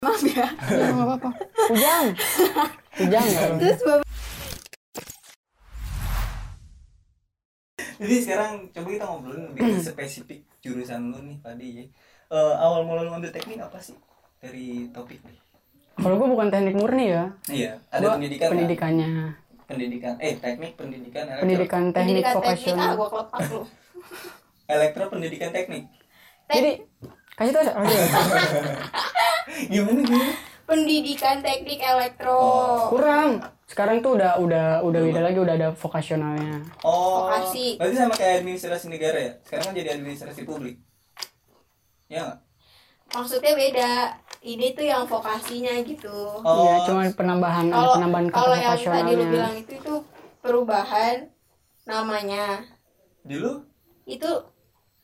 maaf ya Ya nggak apa-apa. Ujang. Ujang apa-apa. terus bapak Jadi sekarang coba kita ngobrolin lebih spesifik jurusan lu nih tadi ya. Eh, awal mula lu ngambil teknik apa sih dari topik nih? Kalau gue bukan teknik murni ya. Iya, ada Gua pendidikan kan? pendidikannya. pendidikan eh teknik pendidikan elektro, Pendidikan teknik pendidikan teknik ah vokasional. gua kelepak lu elektro pendidikan teknik. Jadi kasih tau oh, iya. Gimana gimana? pendidikan teknik elektro Oh. kurang. Sekarang tuh udah udah udah beda lagi udah ada vokasionalnya. Oh, Vokasi. berarti sama kayak administrasi negara ya? Sekarang kan jadi administrasi publik. Ya nggak? maksudnya beda ini tuh yang vokasinya gitu Oh, Iya, cuma penambahan ada kalau penambahan kata kalau yang tadi lu bilang itu itu perubahan namanya dulu itu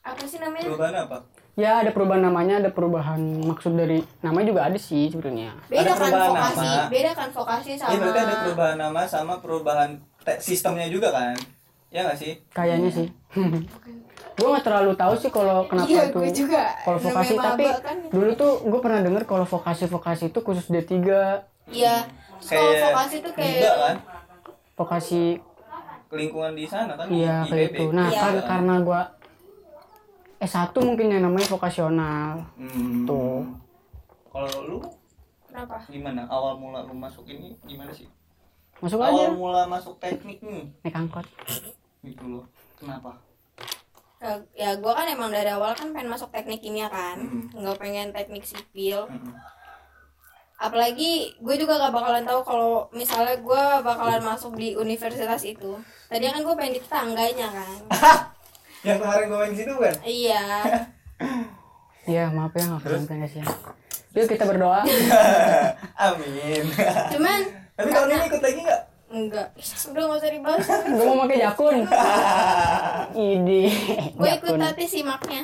apa sih namanya perubahan apa? Ya ada perubahan namanya, ada perubahan maksud dari namanya juga ada sih sebenarnya. beda Ada kan perubahan vokasi nama. beda kan vokasi sama Iya berarti ada perubahan nama sama perubahan te- sistemnya juga kan? Ya nggak sih? Kayaknya sih. gue nggak terlalu tahu sih kalau kenapa iya itu juga kalau vokasi tapi kan. dulu tuh gue pernah denger kalau vokasi vokasi itu khusus D3 iya kalau Kayak vokasi tuh juga kayak kan? vokasi Lingkungan di sana kan? iya kayak itu nah Iya. kan- karena gue S1 mungkin yang namanya vokasional Hmm. Tuh. Kalau lu kenapa gimana? Awal mula lu masuk ini gimana sih? masuk Awal aja mula masuk teknik nih, naik angkot gitu loh. Kenapa? ya, ya gue kan emang dari awal kan pengen masuk teknik kimia kan Hmm. nggak pengen teknik sipil Mm-mm. apalagi gue juga gak bakalan tahu kalau misalnya gue bakalan masuk di universitas itu tadi kan gue pengen di tetangganya kan Yang kemarin gue main di situ kan? iya. Iya maaf ya nggak keren guys ya. Yuk kita berdoa. Amin. cuman Tapi tahun ini ikut lagi nggak? enggak udah gak usah dibahas. Gue mau pakai jakun. Idi. Gue ikut tapi simaknya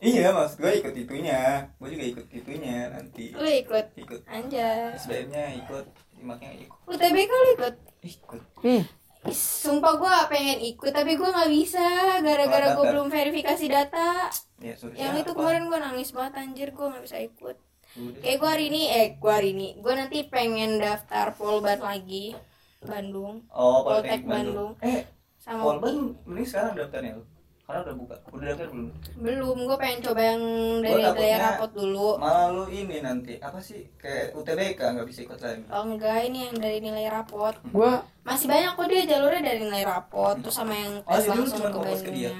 Iya, maksud gue ikut itunya. Gue juga ikut itunya nanti. lu ikut? Ikut. Anjay. SBM-nya ikut, simaknya ikut. UTBK lu ikut? Ikut. Ih, sumpah gue pengen ikut tapi gue nggak bisa gara-gara gue belum verifikasi data Ya, yang siapa? itu kemarin gue nangis banget anjir gue nggak bisa ikut Udah. kayak gue hari ini eh gue hari ini gue nanti pengen daftar polban lagi Bandung Oh, Poltek Poltek Bandung. Bandung. Eh, sama Polban mending sekarang daftarnya lu. Karena udah buka. Udah daftar belum? belum gue pengen coba yang dari Gua daerah rapot dulu Malah lu ini nanti apa sih kayak UTBK nggak bisa ikut lagi. oh enggak ini yang dari nilai rapot gue masih banyak kok dia jalurnya dari nilai rapot terus sama yang Oh, tes langsung cuma ke fokus ke dia?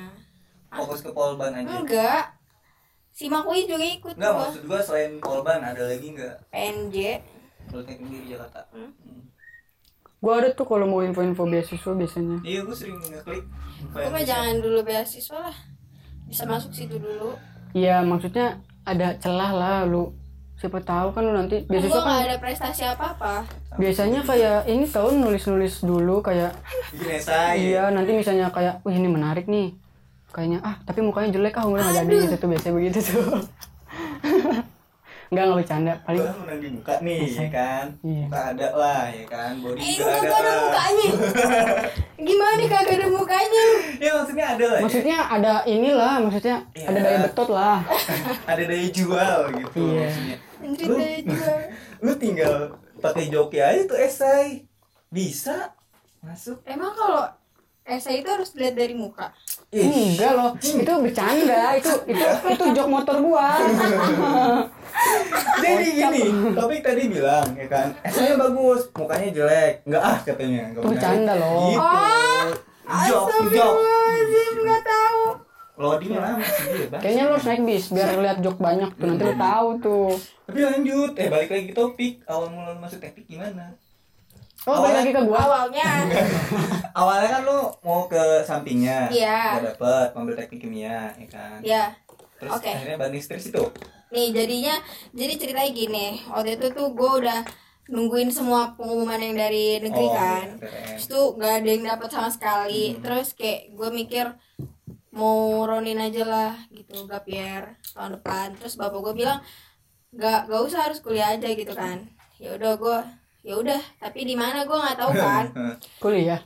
Fokus ke Polban aja. enggak si Makui juga ikut Enggak, maksud gua selain Polban ada lagi nggak? PNJ Politeknik di Jakarta. Hmm. Hmm. Gue ada tuh kalau mau info-info beasiswa biasanya. Iya, gua sering ngeklik. gue mah jangan dulu beasiswa lah. Bisa masuk situ dulu. Iya maksudnya ada celah lah lu siapa tahu kan lu nanti gue beasiswa gak kan ada prestasi apa-apa. Biasanya kayak ini tahun nulis-nulis dulu kayak iya nanti misalnya kayak wih ini menarik nih. Kayaknya ah tapi mukanya jelek ah udah nggak jadi gitu tuh biasanya begitu tuh nggak nggak bercanda paling Gua menang di muka nih, ya kan? Iya. Muka ada lah, ya kan? Body eh juga enggak ada. gak ada lah. mukanya gimana nih kagak ada mukanya Ya maksudnya ada lah. ya. maksudnya ada inilah maksudnya Iya. ada daya betot lah ada daya jual gitu Iya. maksudnya. Lu, daya jual. lu tinggal pakai joki aja tuh esai. Bisa masuk. emang kalau esai itu harus dilihat dari muka Ih, enggak loh itu bercanda itu itu itu jok motor gua Jadi gini, topik tadi bilang ya kan, esainya bagus, mukanya jelek. Enggak ah katanya, enggak Itu bercanda loh. Gitu. Oh, jok, jok. Nggak tahu Loading lama sih dia, Bang. kayaknya lu harus naik bis biar lihat jok banyak tuh nanti lu tahu tuh Tapi lanjut, eh balik lagi ke topik. Awal mula lu masuk teknik gimana? oh balik lagi ke gua awalnya Awalnya kan lu mau ke sampingnya, Iya. Gak dapet, ngambil teknik kimia, ya kan? ya Terus Oke. akhirnya banding stres itu. Nih jadinya jadi ceritanya gini. Waktu itu tuh gue udah nungguin semua pengumuman yang dari negeri Oh, kan. keren. terus tuh gak ada yang dapat sama sekali. Terus kayak gue mikir mau ronin aja lah gitu gap year tahun depan. Terus bapak gue bilang gak gak usah harus kuliah aja gitu kan. Ya udah gue ya udah tapi di mana gue nggak tahu kan. Kuliah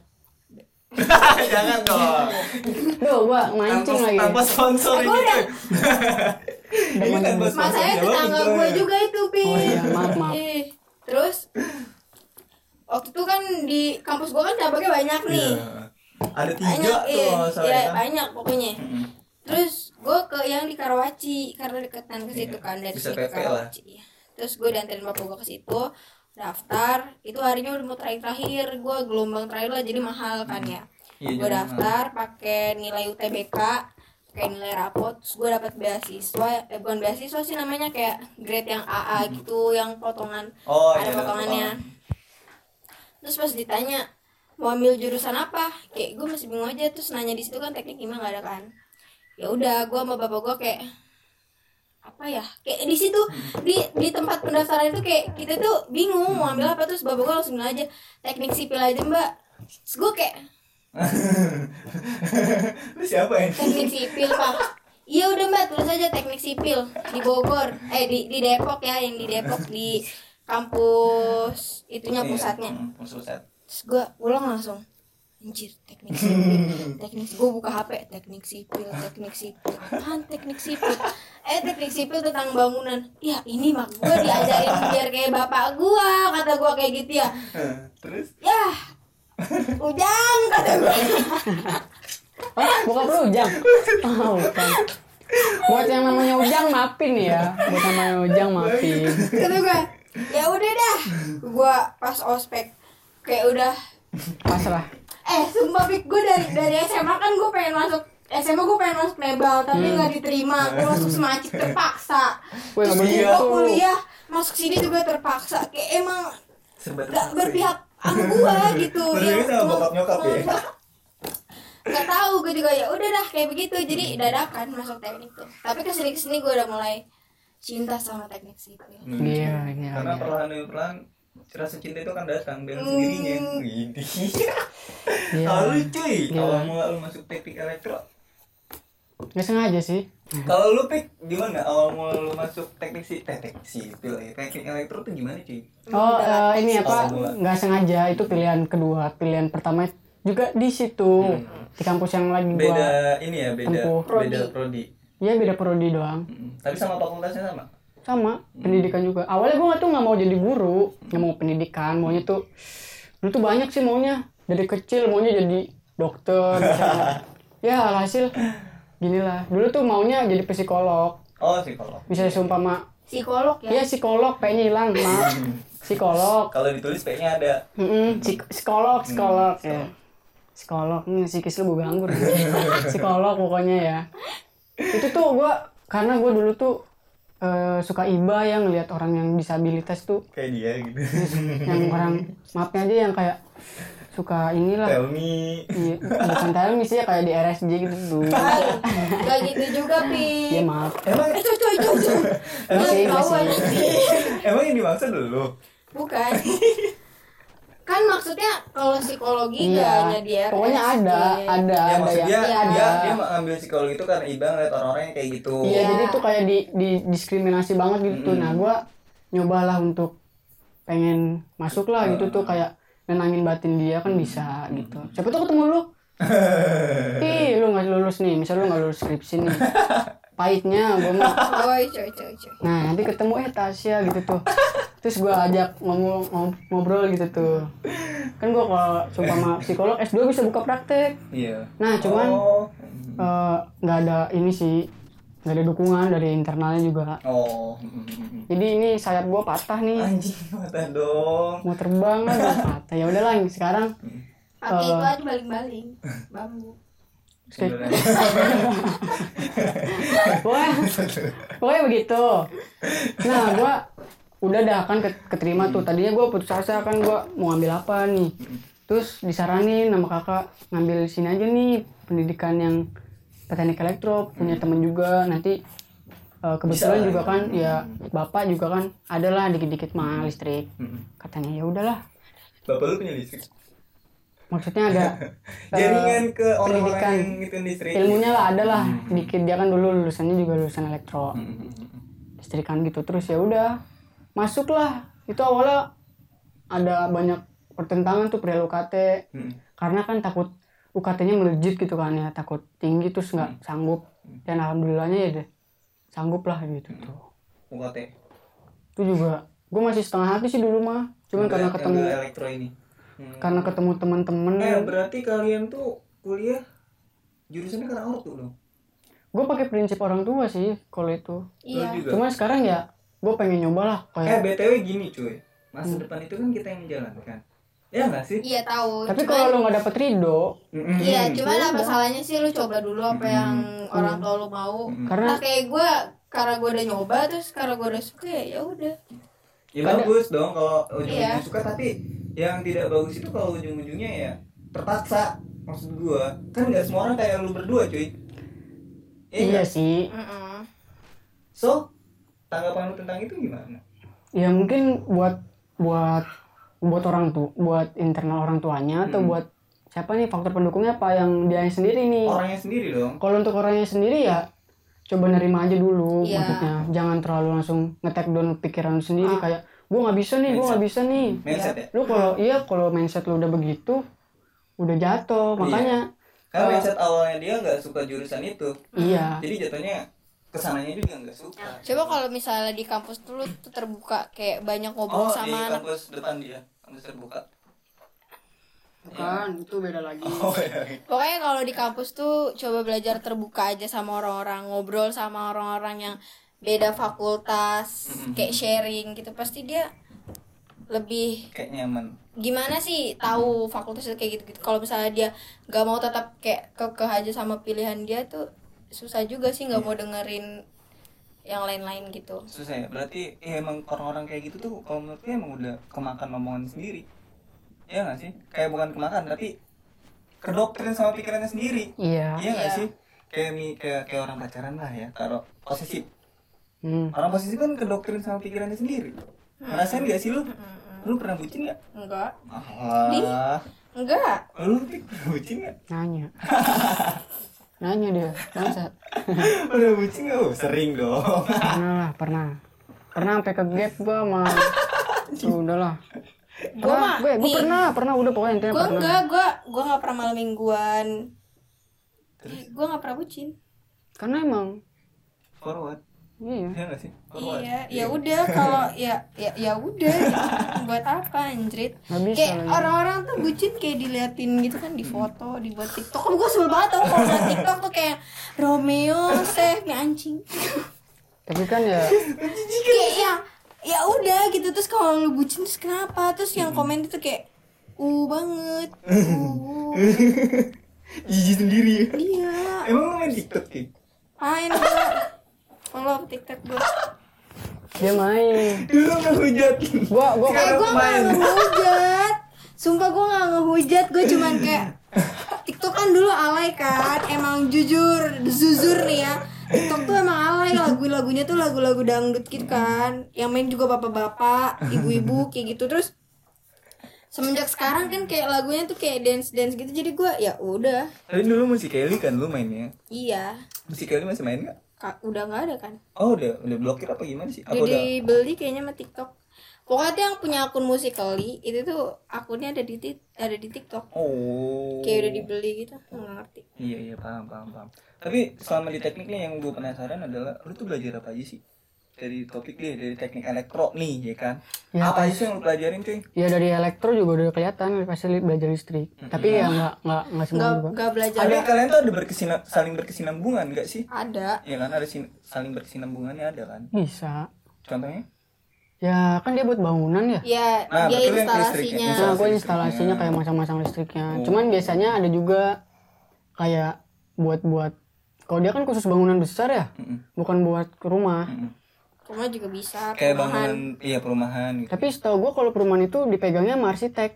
Jangan dong. Duh, gua mancing Tanpa, lagi. tanpa sponsor ini. udah- Ini tanpa sponsor. Masanya tetangga gue juga itu, Pi. Oh iya, maaf, maaf. Ih, Terus waktu itu kan di kampus gue kan cabangnya banyak nih. Iya. Ada tiga Banyak, tuh iya, masalah iya, kan. banyak pokoknya. Mm-mm. Terus gue ke yang di Karawaci karena deketan ke situ Iya, kan dari bisa situ lah. Karawaci. Iya. Terus gue dianterin bapak gue ke situ daftar itu harinya udah mau terakhir terakhir gue gelombang terakhir lah jadi mahal kan ya. Iya, gue daftar pakai nilai UTBK pakai nilai rapot terus gue dapat beasiswa. Eh bukan beasiswa sih namanya kayak grade yang AA gitu yang potongan. Oh, ada iya, potongannya. terus pas ditanya mau ambil jurusan apa? Kayak gue masih bingung aja terus nanya di situ kan teknik gimana gak ada kan. Ya udah gue sama bapak gue kayak apa ya? Kayak di situ di di tempat pendaftaran itu kayak kita tuh bingung mau ambil apa terus bapak gue langsung bilang aja teknik sipil aja mbak. Terus gue kayak Lu siapa ini? teknik sipil pak. Iya udah mbak tulis aja teknik sipil di Bogor eh di di Depok ya yang di Depok di kampus itunya Iya, pusatnya. mm, pusat. terus gue ulang langsung anjir teknik sipil teknik gue buka HP teknik sipil teknik sipil apaan teknik sipil eh teknik sipil tentang bangunan ya ini mak gue diajarin biar kayak bapak gue kata gue kayak gitu ya Terus ya ujang kata gue Oh, bokap lu Ujang? Oh, bukan. Buat yang namanya Ujang maafin ya. Buat namanya Ujang maafin. kata gue ya udah dah gue pas ospek kayak udah Pasrah. Eh sumpah Pik, gue dari dari SMA kan gue pengen masuk SMA gue pengen masuk nebal tapi nggak diterima. Gue masuk semacik terpaksa. Nggak terus gue kuliah masuk sini juga terpaksa. Kayak emang serba gak terpaksa berpihak sama gue gitu. Berpihak sama bokap nyokap ya? nggak tahu gue juga ya udah dah kayak begitu. Jadi dadakan masuk teknik tuh. Tapi ke sini ke sini gue udah mulai cinta sama teknik sipil. Hmm. Iya, iya, Karena iya. Rasa cinta itu akan datang dengan Hmm. sendirinya. Gitu. Iya. Kalau lu cuy, kalau mau lu masuk teknik elektro, Gak sengaja sih. kalau lu pik gimana? Awal mau lu masuk teknik si eh, teknik sipil ya. Teknik elektro tuh gimana cuy? Oh, eh, ini apa? Nggak sengaja. Itu pilihan kedua. Pilihan pertama juga di situ. Di kampus yang lagi Beda gua. ini ya, beda tempuh. beda prodi. Iya beda prodi doang. Mm. Tapi sama fakultasnya sama. Sama, pendidikan juga. Awalnya gue tuh nggak mau jadi guru, nggak mau pendidikan, maunya tuh dulu tuh banyak sih maunya dari kecil maunya jadi dokter. misalnya. ya alhasil gini lah. Dulu tuh maunya jadi psikolog. Oh, psikolog. Bisa seumpama, psikolog ya iya psikolog, P-nya hilang, maaf. Psikolog. Kalau ditulis P-nya ada. Mm-mm, psik- psikolog, psikolog, ya. Psikolog, ini psikis lu gue ganggu. Psikolog pokoknya ya. Itu tuh gue, karena gue dulu tuh eh, suka iba yang ngelihat orang yang disabilitas tuh, Kayak dia gitu. yang orang maafnya aja yang kayak suka inilah. Tell me. Iya, bukan telmis sih ya kayak di RSJ gitu tuh. gak gitu juga pi Iya maaf. Emang coy coy coy Masih, Jangan tahu, masih. anjing. emang yang dimaksud dulu. bukan kan maksudnya kalau psikologi gak Iya. hanya di RS Pokoknya ada, ada, Ya ada maksud yang dia, Iya. dia dia ngambil psikologi itu karena iba ngeliat orang-orang yang kayak gitu. Iya, jadi tuh kayak di, di diskriminasi banget gitu. Nah, gua nyobalah untuk pengen masuk lah gitu tuh kayak nenangin batin dia kan bisa gitu. Siapa tuh ketemu lu? Ih, lu nggak lulus nih. Misal lu nggak lulus skripsi nih. Pahitnya gua mah. Coy coy coy coy Nah, nanti ketemu eh Tasya gitu tuh. Terus gua ajak ngomong ngob- ngobrol gitu tuh. Kan gua kalau seumpama psikolog S2 bisa buka praktek. Iya. Nah, cuman Oh. eh, nggak ada ini sih nggak ada dukungan dari internalnya juga Oh. jadi ini sayap gua patah nih Anjing mata dong. mau terbang lah patah ya udahlah sekarang pakai Eh. itu aja baling-baling bambu Sebenarnya. pokoknya pokoknya begitu. Nah gua udah dah kan ket- keterima tuh. Tadinya gua putus asa kan gua mau ngambil apa nih? Terus disaranin sama kakak ngambil sini aja nih pendidikan yang teknik elektro punya temen juga. Nanti eh, kebetulan Bisa. juga kan ya bapak juga kan adalah dikit-dikit mah listrik. Katanya ya udahlah. Bapak lu punya listrik. Maksudnya ada eh, Jaringan ke orang-orang yang itu. Listrik. ilmunya lah ada lah. Dikit dia kan dulu lulusannya juga lulusan elektro. Mm-mm. listrikan gitu. Terus ya udah masuklah. Itu awalnya ada banyak pertentangan tuh perihal UKT Mm. karena kan takut UKT-nya melejit gitu kan ya takut tinggi terus Hmm. nggak sanggup dan alhamdulillahnya ya deh sanggup lah gitu Hmm. tuh. UKT itu juga gue masih setengah hati sih dulu mah. Cuman karena ketemu ke elektro ini Hmm. karena ketemu teman-teman. Eh berarti kalian tuh kuliah jurusannya karena ortu dong? Gue pakai prinsip orang tua sih kalau itu. Iya. Cuman sekarang ya gue pengen nyoba lah eh kayak btw gini cuy. Masa depan itu kan kita yang menjalankan. Ya nggak sih? Iya tahu. Tapi Cuman- kalau lo nggak dapet ridho. Iya, cuman apa salahnya sih lu coba dulu apa yang orang tua lu mau. karena Nah, kayak gue karena gue udah nyoba terus karena gue udah suka ya ya udah. ya bagus dong kalau ujung-ujungnya Iya. suka tapi yang tidak bagus itu kalau ujung-ujungnya ya terpaksa maksud gua. Kan nggak semua orang kayak lu berdua cuy. Iya nggak? sih. Mm-mm. so tanggapan lu tentang itu gimana? Ya mungkin buat buat buat orang tuh buat internal orang tuanya atau Hmm. buat siapa nih faktor pendukungnya apa? Yang dia sendiri nih. Orangnya sendiri dong. Kalau untuk orangnya sendiri ya coba nerima aja dulu Iya. maksudnya. Jangan terlalu langsung ngetek down pikiran lu sendiri kayak gue nggak bisa nih gue nggak bisa nih. Mindset ya? Lu kalau iya kalau mindset lu udah begitu udah jatuh. Makanya kan mindset awalnya dia nggak suka jurusan itu. Iya. Jadi jatuhnya ke sananya juga nggak suka. Coba kalau misalnya di kampus tuh lu tuh terbuka kayak banyak oh ngobrol di sama anak. kampus depan dia kampus terbuka. Bukan itu beda lagi. Oh iya. Pokoknya kalau di kampus tuh coba belajar terbuka aja sama orang-orang, ngobrol sama orang-orang yang beda fakultas, kayak sharing gitu. Pasti dia lebih kayak nyaman. Gimana sih tahu fakultas itu kayak gitu gitu kalau misalnya dia nggak mau tetap kayak kekeh aja sama pilihan dia tuh susah juga sih nggak mau dengerin yang lain-lain gitu. Susah ya? Berarti ya emang orang-orang kayak gitu tuh kalau menurut gue emang udah kemakan omongan sendiri. Ya nggak sih? Kayak bukan kemakan tapi kedoktrin sama pikirannya sendiri. Iya. Iya nggak Iya. sih? Kayak mi kayak kayak orang pacaran lah ya taruh posesif hmm. orang posesif kan kedoktrin sama pikirannya sendiri. Ngerasain gak sih lu? Lu pernah bucin nggak? Enggak. Ah enggak. Lu Pik, pernah bucin nggak? Nanya. Nanya dia. Bangsat pernah bucin nggak? Oh, sering dong. Pernah lah pernah. Pernah sampai ke gap gua sama Tuh, udah lah. Gua mah, gue gue nih. pernah pernah. Udah pokoknya intinya gue pernah. enggak gue gue nggak pernah malam mingguan. Gue nggak pernah bucin. Karena emang forward iya iya. Nggak sih? Forward iya ya udah kalau ya ya ya udah. Buat apa anjrit? Kayak orang-orang tuh bucin kayak diliatin gitu kan di foto dibuat tiktok. Kan gue sebel banget tau kalau buat tiktok tuh kayak Romeo Seth nih anjing. Tapi kan ya kayak ya ya udah gitu. Terus kalau lu bucin terus kenapa? Terus yang komen itu kayak uh banget uh jijik sendiri. Iya. Emang lu main tiktok Ki? main gue follow tiktok gue dia main. Dulu ngehujat. Gua gua eh Sekarang gue nggak main. ngehujat. Sumpah gue nggak ngehujat. Gue cuman kayak tiktok kan dulu alay kan. Emang jujur jujur nih ya. Tiktok tuh emang alay. Lagu-lagunya tuh lagu-lagu dangdut gitu kan. Yang main juga bapak-bapak ibu-ibu kayak gitu. Terus semenjak sekarang kan kayak lagunya tuh kayak dance dance gitu. Jadi gue ya udah. Tapi dulu musik Kelly kan lu mainnya? Iya. Musik Kelly masih main nggak Ka- udah nggak ada kan? Oh udah udah blokir apa gimana sih? Apa udah dibeli kayaknya sama TikTok. Pokoknya tuh yang punya akun Musical.ly itu tuh akunnya ada di ada di TikTok. Oh. Kayak udah dibeli gitu nggak ngerti. Iya iya paham paham paham. Tapi selama di teknik nih yang gue penasaran adalah lu tuh belajar apa aja sih dari topik nih dari teknik elektro nih ya kan? Ya, apa aja sih yang lu pelajarin cuy? Ya dari elektro juga udah kelihatan pasti li- belajar listrik. Tapi ya nggak nggak nggak semua nggak juga. nggak belajar. Ada kalian tuh ada berkesina, saling berkesinambungan gak sih? Ada. Ya kan ada sin- saling berkesinambungannya ada kan? Bisa. Contohnya? Ya kan dia buat bangunan ya? Ya Nah, dia yang instalasinya. Listriknya. Nah, listriknya. instalasinya kayak masang-masang listriknya. Oh. Cuman biasanya ada juga kayak buat-buat kalau dia kan khusus bangunan besar ya, Mm-mm. bukan buat ke rumah. Mm-mm. Rumah juga bisa kayak perumahan. bangunan iya perumahan gitu. Tapi setahu gue kalau perumahan itu dipegangnya sama arsitek.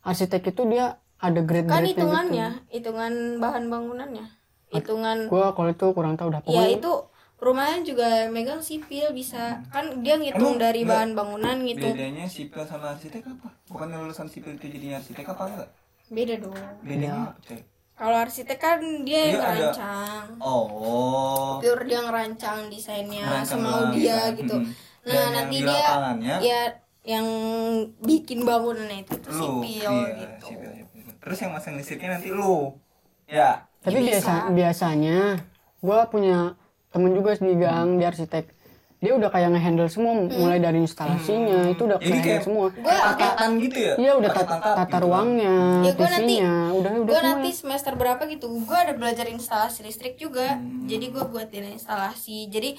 Arsitek itu dia ada grade-grade kan gitu. hitungannya hitungan bahan bangunannya. Hitungan Gue kalau itu kurang tahu dah. ya Pokoknya. itu perumahan juga megang sipil bisa. Kan dia Emang ngitung dari nggak- bahan bangunan ngitung bedanya sipil sama arsitek apa? Bukan lulusan sipil itu jadinya arsitek apa enggak? Beda dong. Bedanya apa coy kalau arsitek kan dia yang ada- ngerancang. Oh. Pure dia ngerancang desainnya Ngerancang semau dia ya. gitu. Mm-mm. nah Dan nanti yang di dia lapangannya, ya yang bikin bangunannya itu tuh lu sipil iya, gitu. sipil, sipil. terus yang masang listriknya nanti lu. Ya. Tapi biasa biasanya gue punya temen juga di gang di arsitek dia udah kayak ngehandle semua mulai dari instalasinya itu udah Hmm. jadi kayak semua. Paketan gitu ya? Iya udah tata, tata gitu. ruangnya Ya, gua nanti- TV-nya udah udah gue semua. nanti semester berapa gitu gue ada belajar instalasi listrik juga. Hmm. jadi gue buatin instalasi. Jadi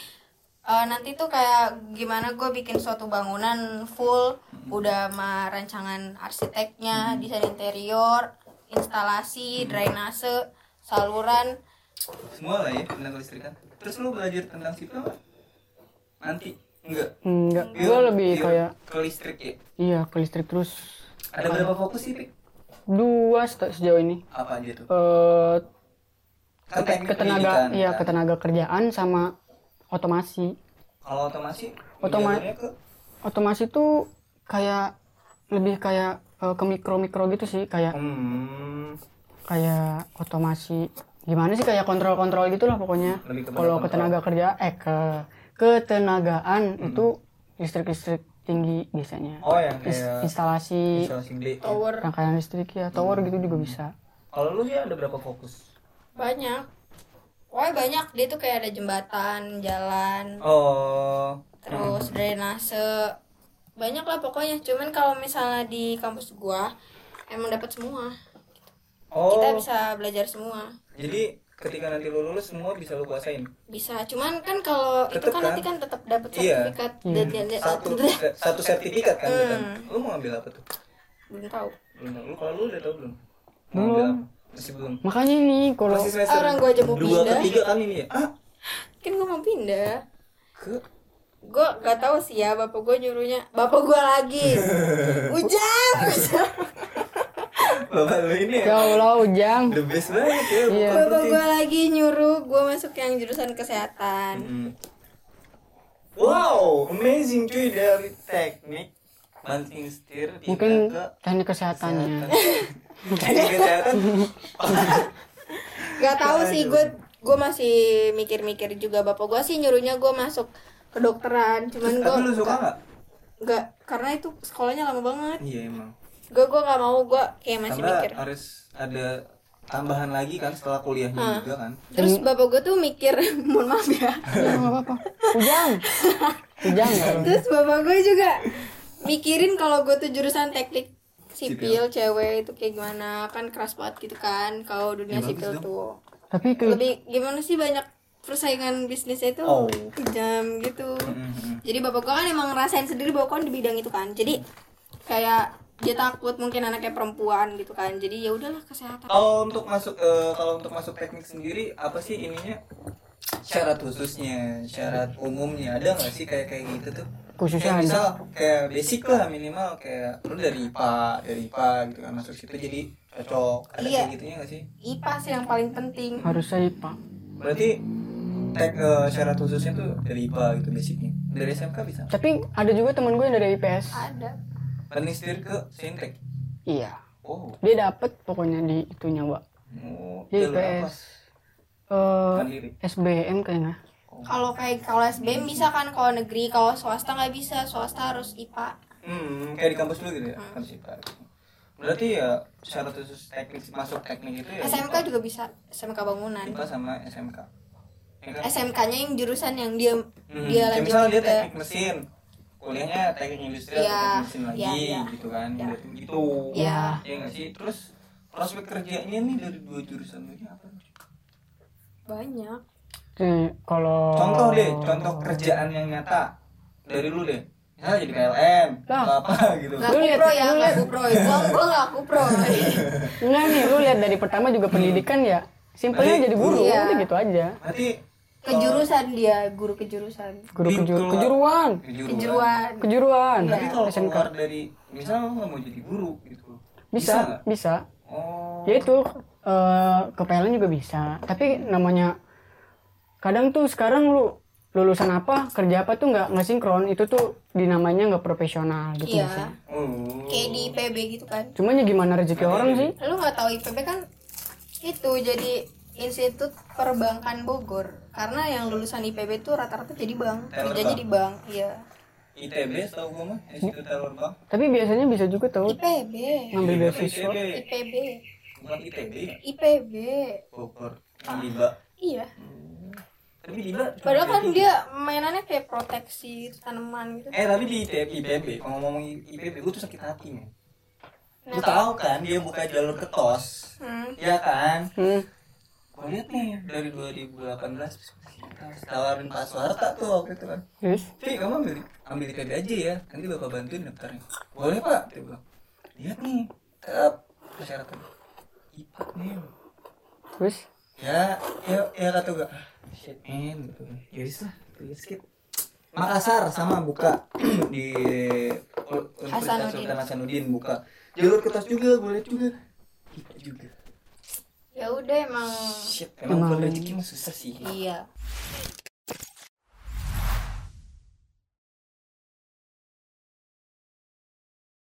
eh, nanti tuh kayak gimana gue bikin suatu bangunan full Hmm. udah sama rancangan arsiteknya desain interior instalasi drainase saluran. Semua lah ya tentang kelistrikan terus lu belajar tentang sipil nanti enggak. Enggak. Pure- gue lebih pure kayak ke listrik ya? Iya ke listrik terus. Ada berapa fokus sih Pik? dua se- sejauh ini. Apa aja tuh? Eh kan teknik ketenaga pendidikan, iya kan? ketenaga kerjaan sama otomasi. Kalau otomasi Otoma- ke? otomasi tuh kayak lebih kayak eh, ke mikro mikro gitu sih kayak hmm, kayak otomasi. Gimana sih kayak kontrol kontrol gitulah pokoknya. Lebih kepada kalau kontrol. ketenaga kerja eh ke ketenagaan itu listrik listrik tinggi biasanya. Oh yang kayak instalasi instalasi tower. rangkaian listrik ya tower gitu juga bisa. Kalau lu ya ada berapa fokus? Banyak. Wah banyak. Dia tuh kayak ada jembatan jalan oh. terus drainase. Banyak lah pokoknya. Cuman kalau misalnya di kampus gua emang dapat semua. Oh. Kita bisa belajar semua. Jadi ketika nanti lu lulus semua bisa lu kuasain. Bisa cuman kan kalau itu kan kan? nanti kan? tetap dapat Iya. sertifikat. Dan dan- dan- satu satu sertifikat kan itu kan? Hmm. lu mau ambil apa tuh? Belum tahu. Belum lu kalau lu udah tahu belum? Mau ambil apa? Masih belum? Makanya nih kalau masih semester Orang gua aja mau dua pindah. ketiga kan ini ya? Ah. Kan gua mau pindah. Ke? Gua gak tahu sih ya bapak gua nyuruhnya bapak gua lagi. Ujang. bapak lu ini ya. Ya Allah ujang. The best banget ya Iya. bapak penting. gua lagi nyuruh gua masuk yang jurusan kesehatan. Hmm. wow amazing cuy dari teknik banting setir mungkin ke teknik kesehatannya. teknik kesehatan? Gak tahu sih gue gue masih mikir-mikir juga. Bapak gue sih nyuruhnya gue masuk kedokteran cuman gue tapi lu suka nggak? nggak karena itu sekolahnya lama banget. Iya emang gue gue nggak mau gue kayak masih karena mikir. harus ada tambahan lagi kan setelah kuliahnya juga kan. Terus bapak gue tuh mikir mohon maaf ya. Ya nggak apa-apa ujang ujang ya? Terus bapak gue juga mikirin kalau gue tuh jurusan teknik sipil cewek itu kayak gimana. Kan keras banget gitu kan kalau dunia sipil tuh. Tapi ke lebih gimana sih banyak persaingan bisnisnya itu Oh. kejam gitu. Mhm. jadi bapak gua kan emang ngerasain sendiri bapak kan di bidang itu kan. Jadi kayak dia takut mungkin anaknya perempuan gitu kan. Jadi ya udahlah kesehatan. Kalau untuk masuk eh, kalau untuk masuk teknik sendiri apa sih ininya? Syarat khususnya syarat umumnya. Ada nggak sih kayak kayak gitu tuh? Khususnya kayak ada. misal kayak basic lah minimal kayak lu dari IPA dari IPA gitu kan masuk situ jadi cocok. Ada Iya. kayak gitunya nggak sih? IPA sih yang paling penting. Harus saya pak berarti tek eh, syarat khususnya tuh dari IPA gitu basicnya. Dari SMK bisa? Tapi ada juga teman gue yang dari IPS ada banding setir ke Sintek iya. Oh. Dia dapet pokoknya di itunya mbak oh di? IPS. Eh SBM kayaknya. Kalau kayak kalau SBM bisa kan kalau negeri kalau swasta nggak bisa swasta harus IPA Hmm, kayak di kampus lu gitu ya, kampus IPA. Berarti ya syarat khusus teknik masuk teknik itu ya SMK juga bisa SMK bangunan. IPA sama SMK. Ya kan? SMK-nya yang jurusan yang dia Hmm, dia kayak lanjut misalnya dia teknik mesin, kuliahnya teknik industri atau Iya, teknik mesin lagi iya, iya. gitu kan, Iya. Berarti gitu. Iya. Ya nggak sih? Terus prospek kerjanya nih dari dua jurusan ini apa? banyak Nih, kalau Contoh deh, contoh kerjaan yang nyata dari lu deh. Misalnya jadi PLN atau apa gitu. Lu lihat- kupro ya lu lihat- kupro gua gua nggak kupro enggak nih lu lihat dari pertama juga pendidikan ya simpelnya jadi guru iya. udah gitu aja Berarti kejurusan dia guru kejurusan. Guru Di kejur keluar- kejuruan. kejuruan. kejuruan. Kejuruan. Tapi kalau SMK keluar dari misalnya lu nggak mau jadi guru gitu. bisa nggak? bisa. Oh. ya itu eh, ke PLN juga bisa. Tapi namanya kadang tuh sekarang lu lulusan apa kerja apa tuh nggak nggak sinkron. Itu tuh dinamanya nggak profesional gitu iya. sih Oh. kayak di IPB gitu kan. Cuma ya gimana rezeki orang sih? Lu nggak tahu IPB kan itu jadi Institut Perbankan Bogor. Karena yang lulusan IPB tuh rata-rata jadi bank Teller kerjanya bank. di bank iya. ITB tau gue mah Institut Terbang Tapi biasanya bisa juga tau IPB ngambil beasiswa. IPB bukan ITB ya IPB Bogor. Liba. Iya. Tapi Liba cuma padahal kan dia mainannya kayak proteksi tanaman gitu. Eh tapi di ITB IPB kalau ngomong IPB gue tuh sakit hati men. Lu tahu kan dia buka jalur ke TOS hmm. ya kan? Hmm. Gue lihat nih dari 2018 tawarin Pak Soeharto tuh waktu itu kan? Tapi kamu ambil ambil IPB aja ya, nanti bapak bantuin daftarnya. Boleh pak, dia bilang. Lihat nih, tetap persyaratan. IPA nih. Terus? Ya, ya, ya kata gue. "Ah, Shit man, gitu. Ya lah, skip. Makassar sama buka di Universitas Hasanuddin. Sultan Hasanuddin buka. Jalur kertas juga, boleh juga. IPA juga. Ya udah emang Shit, emang bukan rezeki mah susah sih. iya